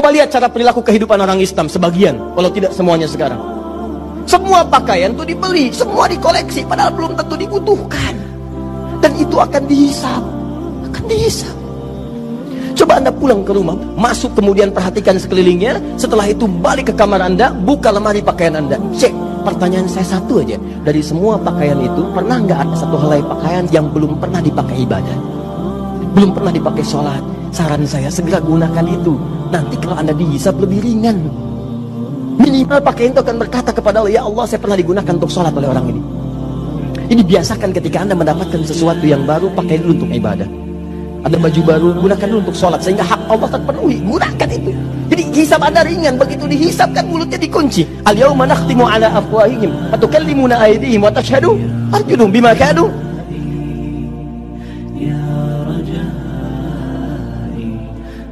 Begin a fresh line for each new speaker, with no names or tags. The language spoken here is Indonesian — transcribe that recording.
Coba lihat cara perilaku kehidupan orang Islam sebagian, kalau tidak semuanya sekarang. Semua pakaian itu dibeli, semua dikoleksi, padahal belum tentu dibutuhkan. Dan itu akan dihisap, akan dihisap. Coba anda pulang ke rumah, masuk kemudian perhatikan sekelilingnya, setelah itu balik ke kamar anda, buka lemari pakaian anda, cek. Pertanyaan saya satu aja, dari semua pakaian itu, pernah nggak ada satu helai pakaian yang belum pernah dipakai ibadah? Belum pernah dipakai sholat, Saran saya segera gunakan itu. Nanti kalau Anda dihisap lebih ringan. Minimal pakai itu akan berkata kepada Allah, Ya Allah saya pernah digunakan untuk sholat oleh orang ini. Ini biasakan ketika Anda mendapatkan sesuatu yang baru, pakai dulu untuk ibadah. Ada baju baru, gunakan dulu untuk sholat. Sehingga hak Allah terpenuhi, gunakan itu. Jadi hisap Anda ringan, begitu dihisap kan mulutnya dikunci. Al-yawma nakhtimu ala afwahihim, atukallimuna aidihim, wa tashhadu, arjunum bima kadu. Ya